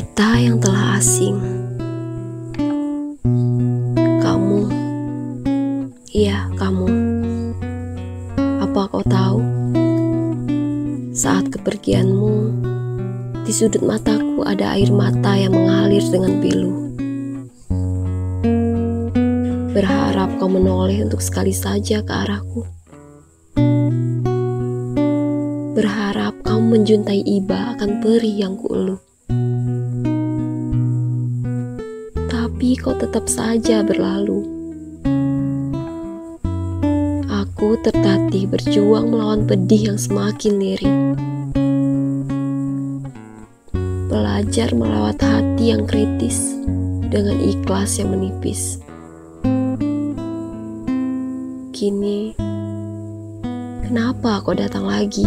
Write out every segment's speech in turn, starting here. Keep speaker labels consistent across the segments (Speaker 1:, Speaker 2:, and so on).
Speaker 1: Kita yang telah asing, kamu, iya, kamu. Apa kau tahu, saat kepergianmu, di sudut mataku ada air mata yang mengalir dengan pilu. Berharap kau menoleh untuk sekali saja ke arahku. Berharap kau menjuntai iba akan peri yang kuelu. Tapi kau tetap saja berlalu. Aku tertatih berjuang melawan pedih yang semakin lirik. Belajar melewat hati yang kritis dengan ikhlas yang menipis. Kini, kenapa kau datang lagi?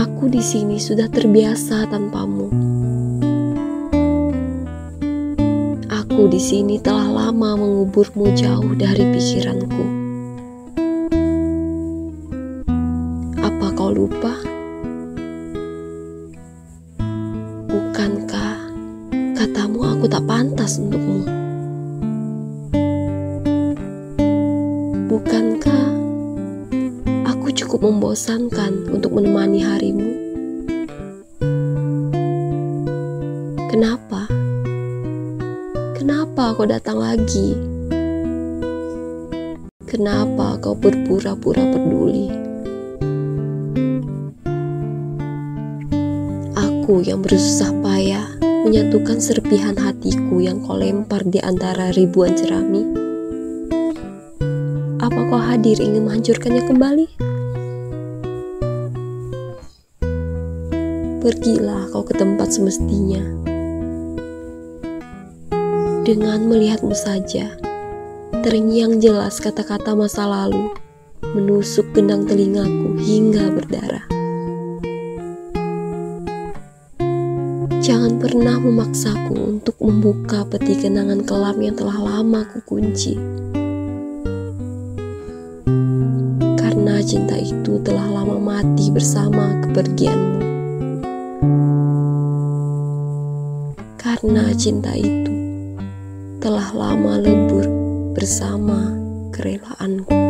Speaker 1: Aku di sini sudah terbiasa tanpamu. Aku di sini telah lama menguburmu jauh dari pikiranku. Apa kau lupa? Bukankah katamu aku tak pantas untukmu? Bukankah aku cukup membosankan untuk menemani harimu? Kenapa kau datang lagi? Kenapa kau berpura-pura peduli? Aku yang bersusah payah menyatukan serpihan hatiku yang kau lempar di antara ribuan jerami. Apa kau hadir ingin menghancurkannya kembali? Pergilah kau ke tempat semestinya dengan melihatmu saja, terngiang jelas kata-kata masa lalu menusuk gendang telingaku hingga berdarah. Jangan pernah memaksaku untuk membuka peti kenangan kelam yang telah lama kukunci. Karena cinta itu telah lama mati bersama kepergianmu. Karena cinta itu telah lama lebur bersama kerelaanku.